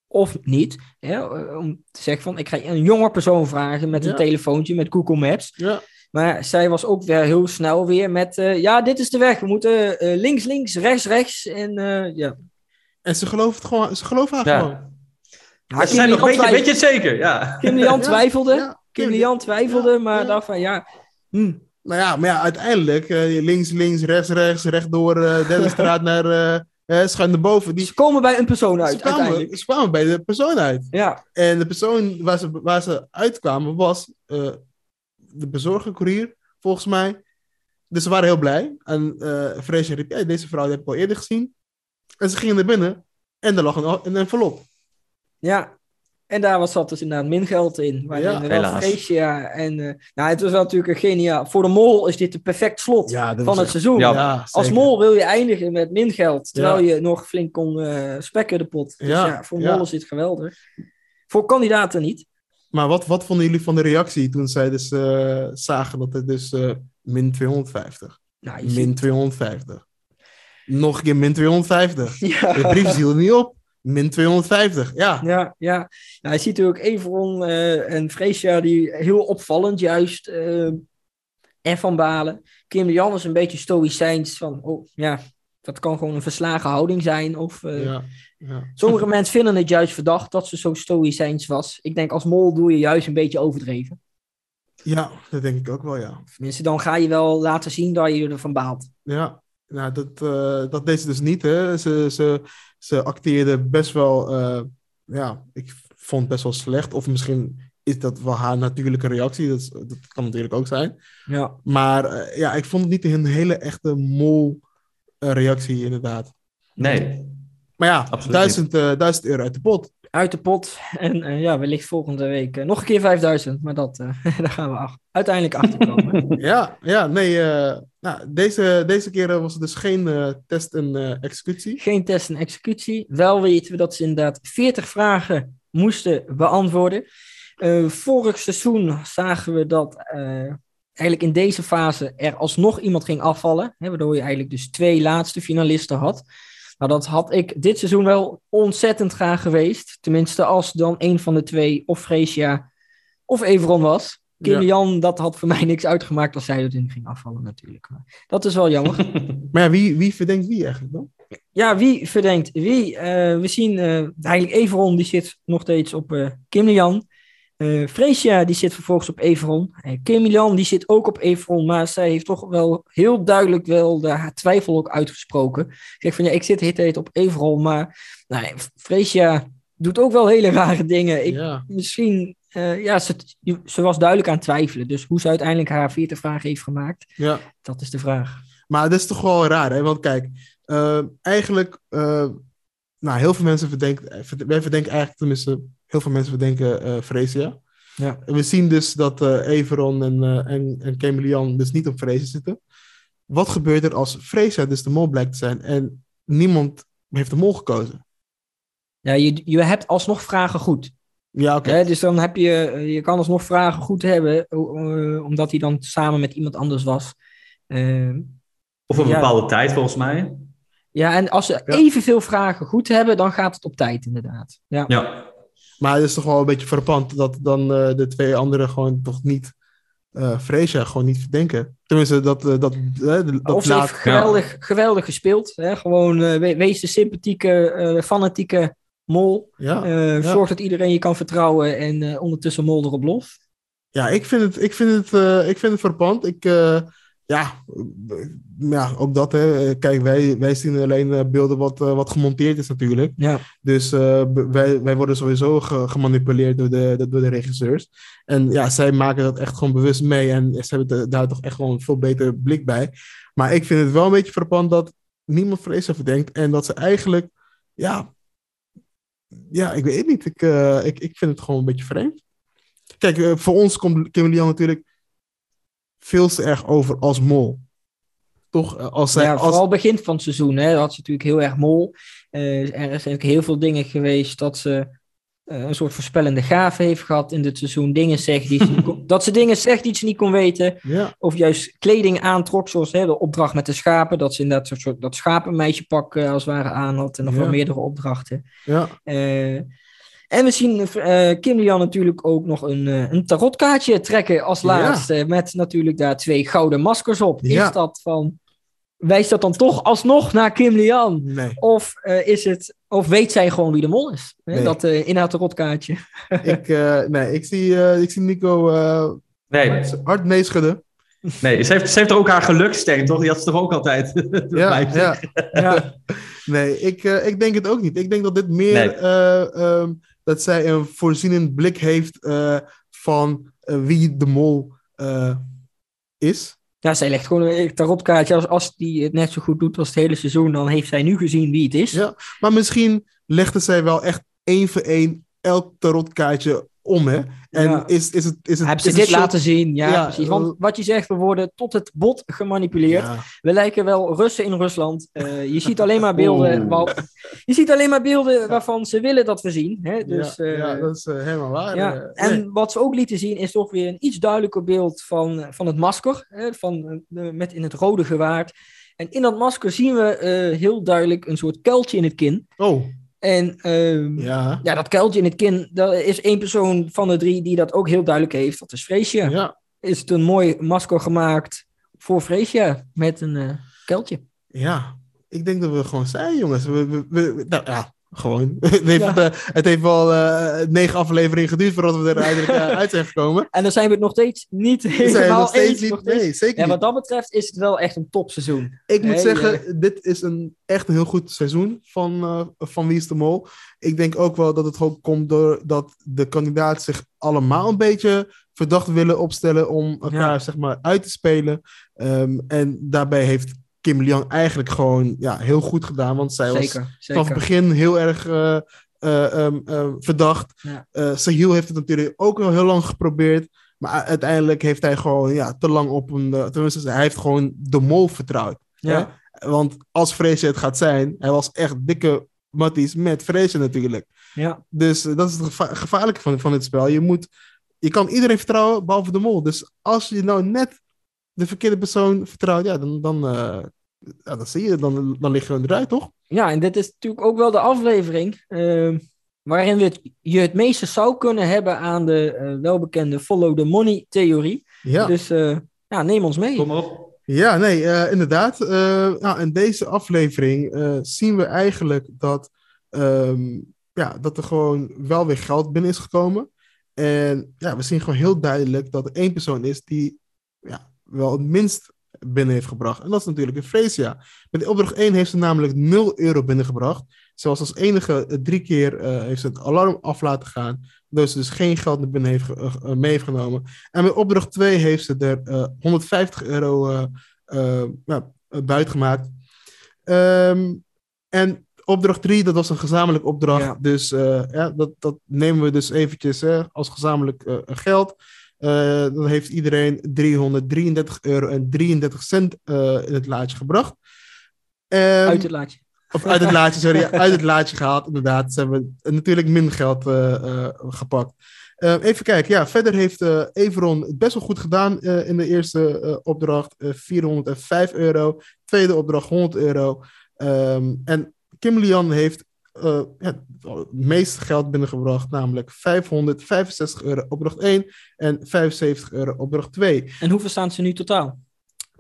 of niet, hè, om te zeggen van, ik ga een jonge persoon vragen met een telefoontje, met Google Maps. Ja, Maar zij was ook weer heel snel weer met, eh, ja, dit is de weg, we moeten eh, links, links, rechts, rechts, en eh, ja. En ze geloven het gewoon. Ze geloven haar Ja. gewoon. Ja, Ze zijn nog een beetje, Lian beetje zeker, ja. Kim Lian Ja, twijfelde, ja. Kim Lian twijfelde, Ja, maar ja. dacht van, ja, hm, Nou ja, maar ja, uiteindelijk eh, links, links, rechts, rechts, rechtdoor, eh derde [laughs] straat naar eh, eh, schuin naar boven. Die, ze komen bij een persoon uit, ze, kwamen, uiteindelijk. ze kwamen bij de persoon uit. Ja, En de persoon waar ze, waar ze uitkwamen was eh, de bezorgercourier, volgens mij. Dus ze waren heel blij. En eh Freesje riep, "Hey, deze vrouw die heb ik al eerder gezien. En ze gingen naar binnen en er lag een, een envelop. Ja, en daar was zat dus inderdaad min geld in. Maar Ja, inderdaad helaas. Freesia en... eh, nou, het was wel natuurlijk een geniaal... Voor de mol is dit de perfect slot Ja, van het echt- seizoen. Ja. Als mol wil je eindigen met min geld, terwijl je nog flink kon eh, spekken de pot. Dus ja, Ja, voor ja. mol is dit geweldig. Voor kandidaten niet. Maar wat, wat vonden jullie van de reactie toen zij dus eh, zagen dat het dus eh, min 250, Nou, min ziet- 250, nog een keer min 250. [laughs] De ja, brief viel er niet op. Min 250, ja. ja, ja. Nou, je ziet natuurlijk Everon eh, en Freesia die heel opvallend juist... eh, en Van Balen. Kim de Jan is een beetje stoïcijns van... Oh, ja, dat kan gewoon een verslagen houding zijn. Of eh, ja, ja. Sommige mensen vinden het juist verdacht dat ze zo stoïcijns was. Ik denk als mol doe je juist een beetje overdreven. Ja, dat denk ik ook wel, ja. Tenminste, dan ga je wel laten zien dat je ervan baalt. Ja, nou, dat, eh, dat deed ze dus niet. Hè. Ze, ze, ze acteerde best wel, eh, ja, ik vond het best wel slecht. Of misschien is dat wel haar natuurlijke reactie. Dat, is- dat kan natuurlijk ook zijn. Ja. Maar eh, ja, ik vond het niet een hele echte mol-reactie, inderdaad. Nee. Maar ja, Absoluut duizend, duizend euro uit de pot. Uit de pot. En eh, ja, wellicht volgende week eh, nog een keer 5000. Maar dat, eh, [laughs] daar gaan we ach- uiteindelijk achter komen. [laughs] Ja, ja nee. eh, nou, deze, deze keer was het dus geen eh, test en eh, executie. Geen test en executie. Wel weten we dat ze inderdaad 40 vragen moesten beantwoorden. Eh, vorig seizoen zagen we dat eh, eigenlijk in deze fase er alsnog iemand ging afvallen. Hè, waardoor je eigenlijk dus twee laatste finalisten had. Nou, dat had ik dit seizoen wel ontzettend graag geweest. Tenminste, als dan een van de twee, of Freesia of Everon was. Kim Ja. Jan, dat had voor mij niks uitgemaakt als zij erin ging afvallen natuurlijk. Maar dat is wel jammer. [laughs] Maar ja, wie, wie verdenkt wie eigenlijk dan? Ja, wie verdenkt wie? Eh, we zien eh, eigenlijk Everon, die zit nog steeds op eh Kim Jan. Eh Freesia, die zit vervolgens op Everon. Eh, Kim Jan, die zit ook op Everon, maar zij heeft toch wel heel duidelijk wel de, haar twijfel ook uitgesproken. Ze zegt van, ja, ik zit de hele tijd op Everon, maar nou, ja, Freesia doet ook wel hele rare dingen. Ik, Ja, Misschien, eh, ja, ze, ze was duidelijk aan het twijfelen. Dus hoe ze uiteindelijk haar 40 vragen heeft gemaakt, ja. dat is de vraag. Maar dat is toch wel raar, hè? Want kijk, eh, eigenlijk, eh, nou, heel veel mensen verdenken, eh, verd- wij verdenken eigenlijk, tenminste, heel veel mensen verdenken eh Freesia. Ja. En we zien dus dat eh Everon en, eh en, en Kemelian dus niet op Freesia zitten. Wat gebeurt er als Freesia dus de mol blijkt te zijn en niemand heeft de mol gekozen? Ja, je, je hebt alsnog vragen goed. Ja, oké. Hè, dus dan heb je, eh, je kan alsnog vragen goed hebben, eh, omdat hij dan samen met iemand anders was. Eh, Of een Ja. bepaalde tijd, volgens mij. ja, en als ze evenveel vragen goed hebben, dan gaat het op tijd inderdaad. Ja, Ja. Maar het is toch wel een beetje verpand dat dan eh, de twee anderen gewoon toch niet Freesia gewoon niet verdenken. Tenminste, dat, eh, dat, eh, dat of ze laat... heeft geweldig, geweldig gespeeld. Hè? Gewoon we- wees de sympathieke, fanatieke mol. Ja. Ja. Zorg dat iedereen je kan vertrouwen en ondertussen mol erop los. Ja, ik vind het, ik vind het, ik vind het verpand. Ik, ja, ja, ook dat. Hè. Kijk, wij, wij zien alleen eh, beelden wat, eh, wat gemonteerd is natuurlijk. Ja. Dus eh, wij, wij worden sowieso ge- gemanipuleerd door de, door de regisseurs. En ja, zij maken dat echt gewoon bewust mee. En ze hebben de- daar toch echt gewoon een veel beter blik bij. Maar ik vind het wel een beetje frappant dat niemand vrees verdenkt. En dat ze eigenlijk, ja, ja, ik weet het niet. Ik, ik, ik vind het gewoon een beetje vreemd. Kijk, voor ons komt Kim Lian natuurlijk veel te erg over als mol. Toch? Eh, Als zij, ja, als, vooral begin van het seizoen. Hè, had ze natuurlijk heel erg mol. Eh, er zijn ook heel veel dingen geweest dat ze eh, een soort voorspellende gave heeft gehad in dit seizoen. Dingen zegt die ze niet kon- [laughs] dat ze dingen zegt die ze niet kon weten. ja, Of juist kleding aantrok, zoals hè, de opdracht met de schapen. Dat ze inderdaad soort dat schapenmeisjepak eh, als het ware aan had. En nog Ja. wel meerdere opdrachten. ja, en we zien eh Kim Lian natuurlijk ook nog een, eh, een tarotkaartje trekken als Ja. laatste. Met natuurlijk daar twee gouden maskers op. Ja. Is dat van... Wijst dat dan toch alsnog naar Kim Lian? nee. Of, eh, is het, of weet zij gewoon wie de mol is? Hè? Nee. Dat eh, in haar tarotkaartje. [laughs] ik, eh, nee, ik zie, eh, ik zie Nico eh, Nee, hard meeschudden. nee ze, heeft, ze heeft er ook haar geluksterk, toch? Die had ze toch ook altijd [laughs] Ja, ja. Ja. [laughs] Nee, ik, eh, ik denk het ook niet. Ik denk dat dit meer Nee. eh, ehm, dat zij een voorzienend blik heeft eh, van eh, wie de mol eh, is. ja, zij legt gewoon een tarotkaartje. Als, als die het net zo goed doet als het hele seizoen, dan heeft zij nu gezien wie het is. Ja. Maar misschien legde zij wel echt één voor één elk tarotkaartje om, hè? En Ja. is, is het... Is het Hebben ze dit laten zien? Ja, Ja, precies. Want wat je zegt, we worden tot het bot gemanipuleerd. Ja. We lijken wel Russen in Rusland. Eh, je ziet alleen maar beelden. Waar- je ziet alleen maar beelden waarvan ze willen dat we zien. Hè? Dus, ja, eh, ja, dat is eh, helemaal waar. ja. En wat ze ook lieten zien is toch weer een iets duidelijker beeld van, van het masker. Hè? Van, met in het rode gewaard. En in dat masker zien we heel duidelijk een soort kuiltje in het kin. Oh, En ehm, ja. ja, dat kuiltje in het kin, dat is één persoon van de drie die dat ook heel duidelijk heeft. Dat is Freesia. Ja, Is het een mooi masker gemaakt voor Freesia met een eh kuiltje. ja. Ik denk dat we gewoon zijn, jongens. We, we, we- nou, ja, gewoon. [laughs] het, heeft, Ja. eh, het heeft wel eh, negen afleveringen geduurd voordat we er uiteindelijk eh, [laughs] uit zijn gekomen. En dan zijn we het nog steeds niet helemaal nog steeds eens. niet... nog steeds. Nee, zeker Ja, wat dat betreft is het wel echt een topseizoen. Ik moet Nee, zeggen, dit is een, echt een heel goed seizoen van, van Wie is de Mol. Ik denk ook wel dat het ook komt doordat de kandidaten zich allemaal een beetje verdacht willen opstellen om elkaar Ja. zeg maar, uit te spelen. Ehm, en daarbij heeft Kim Liang eigenlijk gewoon ja, heel goed gedaan, want zij was Zeker, vanaf het begin heel erg eh, eh, ehm, eh, verdacht. Ja. Eh, Sahil heeft het natuurlijk ook wel heel lang geprobeerd. Maar uiteindelijk heeft hij gewoon ja, te lang op een. tenminste, hij heeft gewoon de mol vertrouwd. Ja. Want als Freesje het gaat zijn, hij was echt dikke matties met Freesje natuurlijk. Ja. Dus dat is het geva- gevaarlijke van, van dit spel. Je, moet, je kan iedereen vertrouwen, behalve de mol. Dus als je nou net de verkeerde persoon vertrouwt, ja, dan, dan, ja, dan zie je, dan, dan lig je eruit, toch? ja, en dit is natuurlijk ook wel de aflevering ehm, waarin we het, je het meeste zou kunnen hebben aan de eh, welbekende follow the money theorie. Ja. Dus eh, ja, neem ons mee. Kom maar op. Ja, nee, eh, inderdaad. Eh, nou, in deze aflevering eh, zien we eigenlijk dat, ehm, ja, dat er gewoon wel weer geld binnen is gekomen. En ja, we zien gewoon heel duidelijk dat er één persoon is die ja, wel het minst binnen heeft gebracht. En dat is natuurlijk een Freesia. Met opdracht 1 heeft ze namelijk 0 euro binnengebracht. Ze was als enige drie keer eh, heeft ze het alarm af laten gaan. Dus ze dus geen geld naar binnen heeft, eh, mee heeft genomen. En met opdracht 2 heeft ze er eh, 150 euro eh, ja, eh, buiten gemaakt. Ehm, en opdracht 3, dat was een gezamenlijk opdracht. Ja. Dus ja, dat, dat nemen we dus eventjes hè, als gezamenlijk geld. Eh, dan heeft iedereen 333 euro en 33 cent eh, in het laadje gebracht. Ehm, Uit het laadje. of uit het laadje, sorry. uit het laadje gehaald, inderdaad. Ze hebben natuurlijk minder geld eh, gepakt. Eh, even kijken, ja, verder heeft Everon het best wel goed gedaan in de eerste opdracht. eh 405 euro. Tweede opdracht 100 euro. Ehm, en Kim Lian heeft eh, ja, het meeste geld binnengebracht, namelijk 565 euro opdracht 1 en 75 euro opdracht 2. En hoeveel staan ze nu totaal?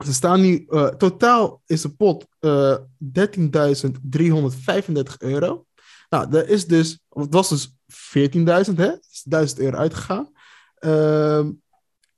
Ze staan nu, eh, totaal is de pot eh 13.335 euro. Nou, dat is dus, het was dus 14.000, hè? Het is 1000 euro uitgegaan. Ehm,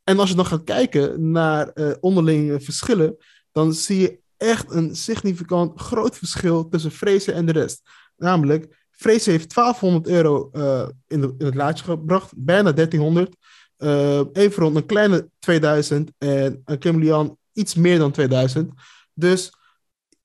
En als je dan gaat kijken naar eh, onderlinge verschillen, dan zie je echt een significant groot verschil tussen Fraser en de rest. Namelijk, Fraser heeft 1200 euro eh, in, de, in het laadje gebracht, bijna 1300. Uh, Everon een kleine 2000 en uh, Kim Lian iets meer dan 2000. Dus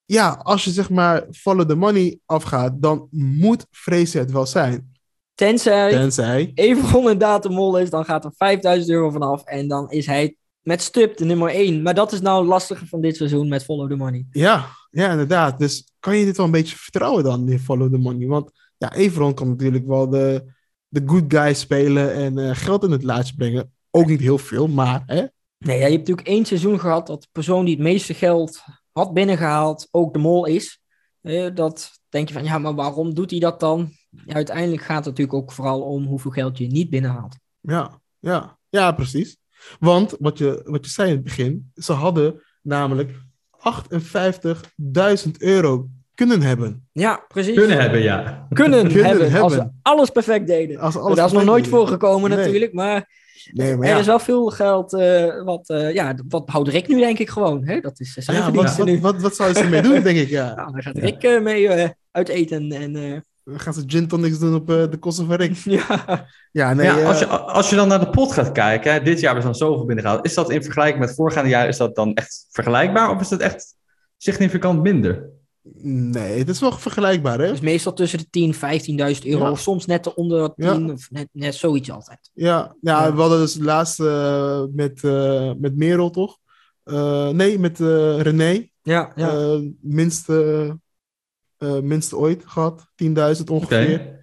ja, als je zeg maar follow the money afgaat, dan moet Fraser het wel zijn. Tenzij, Tenzij. Everon een datamol is, dan gaat er 5000 euro vanaf en dan is hij met stip de nummer 1. Maar dat is nou lastiger van dit seizoen met follow the money. Ja, ja, inderdaad. Dus kan je dit wel een beetje vertrouwen dan, die follow the money? Want ja, Everon kan natuurlijk wel de, de good guy spelen en uh, geld in het laatje brengen. Ook niet heel veel, maar hè? Nee, ja, je hebt natuurlijk één seizoen gehad dat de persoon die het meeste geld had binnengehaald ook de mol is. Uh, dat denk je van, ja, maar waarom doet hij dat dan? Ja, uiteindelijk gaat het natuurlijk ook vooral om hoeveel geld je niet binnenhaalt. Ja, ja, ja, precies. Want wat je, wat je zei in het begin, ze hadden namelijk 58.000 euro kunnen hebben. Ja, precies. Kunnen hebben, ja. Kunnen, Kunnen hebben, hebben. als ze alles perfect deden. Als alles dat is nog nooit deden. voorgekomen Nee. natuurlijk, maar, Nee, maar er is wel veel geld eh, wat, eh, ja, wat houdt Rick nu denk ik gewoon. Hè? Dat is zijn ja, wat, wat, nu. wat, wat zouden ze ermee [laughs] doen, denk ik, ja. Nou, daar gaat Rick eh, mee uit eten en eh, gaan ze gin tonics doen op eh, de kosten van Rick. ja. Ja, nee, ja, eh, als, je, als je dan naar de pot gaat kijken, hè, dit jaar hebben ze dan zoveel binnengehaald. Is dat in vergelijking met voorgaande jaar, is dat dan echt vergelijkbaar of is dat echt significant minder? nee, het is wel vergelijkbaar, hè? Dus meestal tussen de 10, 15.000 euro. Ja. Of soms net onder 10 Ja. of net, net zoiets altijd. Ja, ja, Ja. we hadden dus laatst eh, met, eh met Merel, toch? Eh, nee, met eh, René. Ja, ja. Eh, minste, eh, minste ooit gehad. 10.000 ongeveer.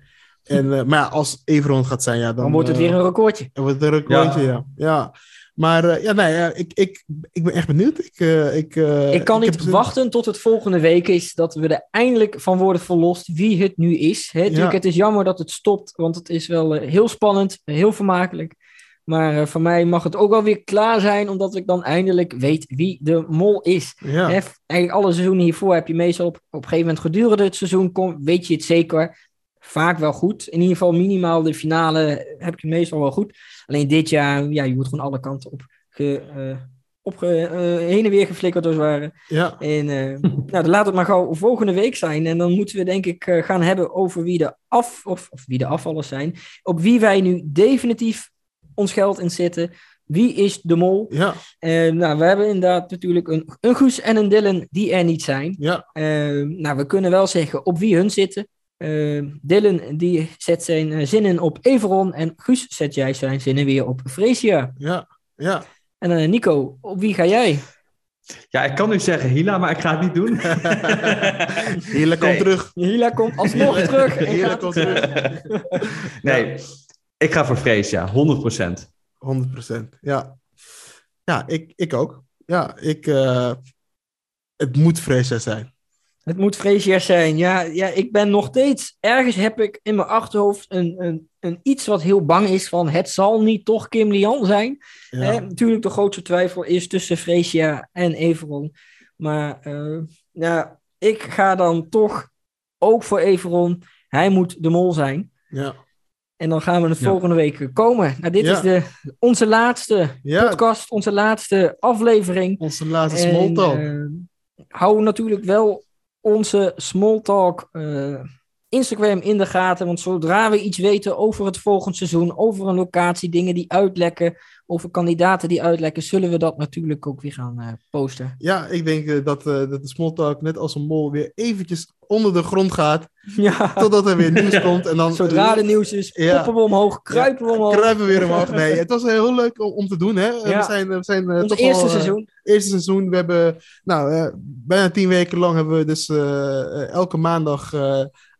En, eh, maar ja, als Everon gaat zijn, ja, dan, dan wordt het eh, weer een recordje. dan wordt het een recordje, ja. ja. Maar eh, ja, nee, ja, ik, ik, ik ben echt benieuwd. Ik, eh, ik, eh, ik kan niet wachten tot het volgende week is dat we er eindelijk van worden verlost wie het nu is. Hè, Ja. Het is jammer dat het stopt, want het is wel heel spannend, heel vermakelijk. Maar eh, voor mij mag het ook wel weer klaar zijn, omdat ik dan eindelijk weet wie de mol is. Ja, Hè, eigenlijk alle seizoenen hiervoor heb je meestal op, op een gegeven moment gedurende het seizoen, kom, weet je het zeker. Vaak wel goed. In ieder geval minimaal de finale heb je meestal wel goed. Alleen dit jaar, ja, je wordt gewoon alle kanten op, ge, eh, op ge- eh, heen en weer geflikkerd als het ware. ja, En [laughs] nou, dan laat het maar gauw volgende week zijn. En dan moeten we denk ik gaan hebben over wie de af, of, of wie de afvallers zijn. Op wie wij nu definitief ons geld in zitten. Wie is de mol? ja, Eh, nou, we hebben inderdaad natuurlijk een, een Guus en een Dylan die er niet zijn. ja, Eh, nou, we kunnen wel zeggen op wie hun zitten. Eh, Dylan die zet zijn zinnen op Everon en Guus zet jij zijn zinnen weer op Fresia. ja, ja. En eh, Nico, op wie ga jij? Ja, ik kan nu zeggen Hila, maar ik ga het niet doen. [laughs] Heerlijk komt Nee. terug. Hila komt alsnog [laughs] terug. gaat komt terug. nee, ik ga voor Vrees, ja, 100%. 100%. Ja, ja ik, ik ook. Ja, ik, eh, het moet Freesia zijn. Het moet Fresia zijn. Ja, ja, ik ben nog steeds... Ergens heb ik in mijn achterhoofd een, een, een iets wat heel bang is van... Het zal niet toch Kim Lian zijn. Ja, Hè, natuurlijk, de grootste twijfel is tussen Freesia en Everon. Maar eh, ja, ik ga dan toch ook voor Everon. Hij moet de mol zijn. ja, En dan gaan we de Ja. volgende week komen. Nou, dit Ja. is de, onze laatste ja podcast, onze laatste aflevering. onze laatste small talk. eh, hou natuurlijk wel onze small talk eh, Instagram in de gaten. Want zodra we iets weten over het volgend seizoen, over een locatie, dingen die uitlekken, over kandidaten die uitlekken, zullen we dat natuurlijk ook weer gaan eh, posten. Ja, ik denk eh, dat, eh, dat de small talk net als een mol weer eventjes onder de grond gaat. [laughs] Ja, Totdat er weer [laughs] nieuws komt. En dan, zodra er nieuws is, Ja. poppen we omhoog, kruipen we omhoog. Kruipen we weer omhoog. Nee, het was heel leuk om, om te doen. Hè? Ja. We zijn, we zijn Ons toch eerste al, seizoen. eerste seizoen. We hebben nou, bijna tien weken lang hebben we dus elke maandag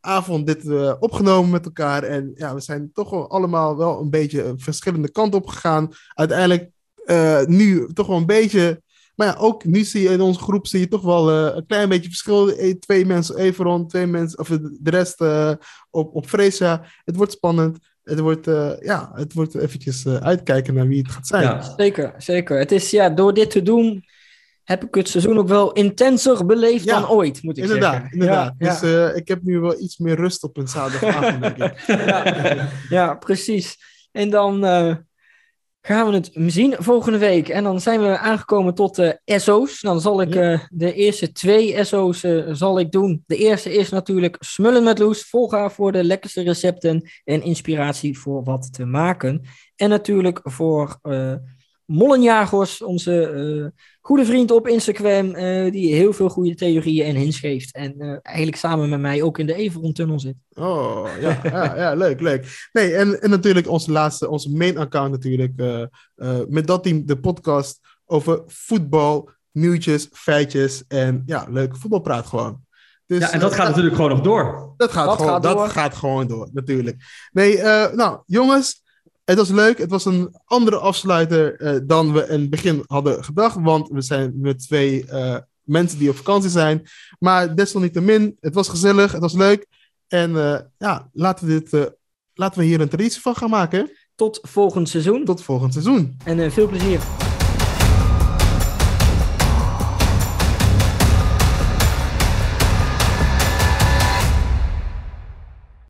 avond dit eh, opgenomen met elkaar. En ja, we zijn toch wel allemaal wel een beetje een verschillende kant op gegaan. Uiteindelijk eh, nu toch wel een beetje. Maar ja, ook nu zie je in onze groep zie je toch wel eh, een klein beetje verschil. Eh, Twee mensen Everon, twee mensen, of de rest eh, op, op Freesia. Het wordt spannend. Het wordt, eh, ja, het wordt eventjes eh, uitkijken naar wie het gaat zijn. Ja. Zeker, zeker. Het is ja, door dit te doen heb ik het seizoen ook wel intenser beleefd Ja, dan ooit, moet ik Inderdaad, zeggen. inderdaad. Ja, Dus eh, ik heb nu wel iets meer rust op een zaterdagavond, denk ik. [laughs] ja, ja, precies. En dan, eh, gaan we het zien volgende week. En dan zijn we aangekomen tot de SO's. Dan zal ik eh, de eerste twee SO's eh, zal ik doen. De eerste is natuurlijk Smullen met Loes. Volga voor de lekkerste recepten en inspiratie voor wat te maken. En natuurlijk voor eh Mollenjagers, onze eh, goede vriend op Instagram, eh, die heel veel goede theorieën en hints geeft. En eh, eigenlijk samen met mij ook in de Everon-tunnel zit. Oh, ja, ja, ja, leuk, leuk. Nee, en, en natuurlijk onze laatste, onze main account natuurlijk. eh, eh, met dat team de podcast over voetbal, nieuwtjes, feitjes en ja, leuke voetbalpraat gewoon. Dus, Ja, en dat gaat natuurlijk gewoon nog door. Dat gaat, Dat gewoon, gaat dat door. gaat gewoon door, natuurlijk. Nee, eh, nou, jongens, het was leuk. Het was een andere afsluiter eh, dan we in het begin hadden gedacht. Want we zijn met twee eh, mensen die op vakantie zijn. Maar desalniettemin, het was gezellig, het was leuk. En eh, ja, laten we, dit, laten we hier een traditie van gaan maken. Tot volgend seizoen Tot volgend seizoen. en veel plezier.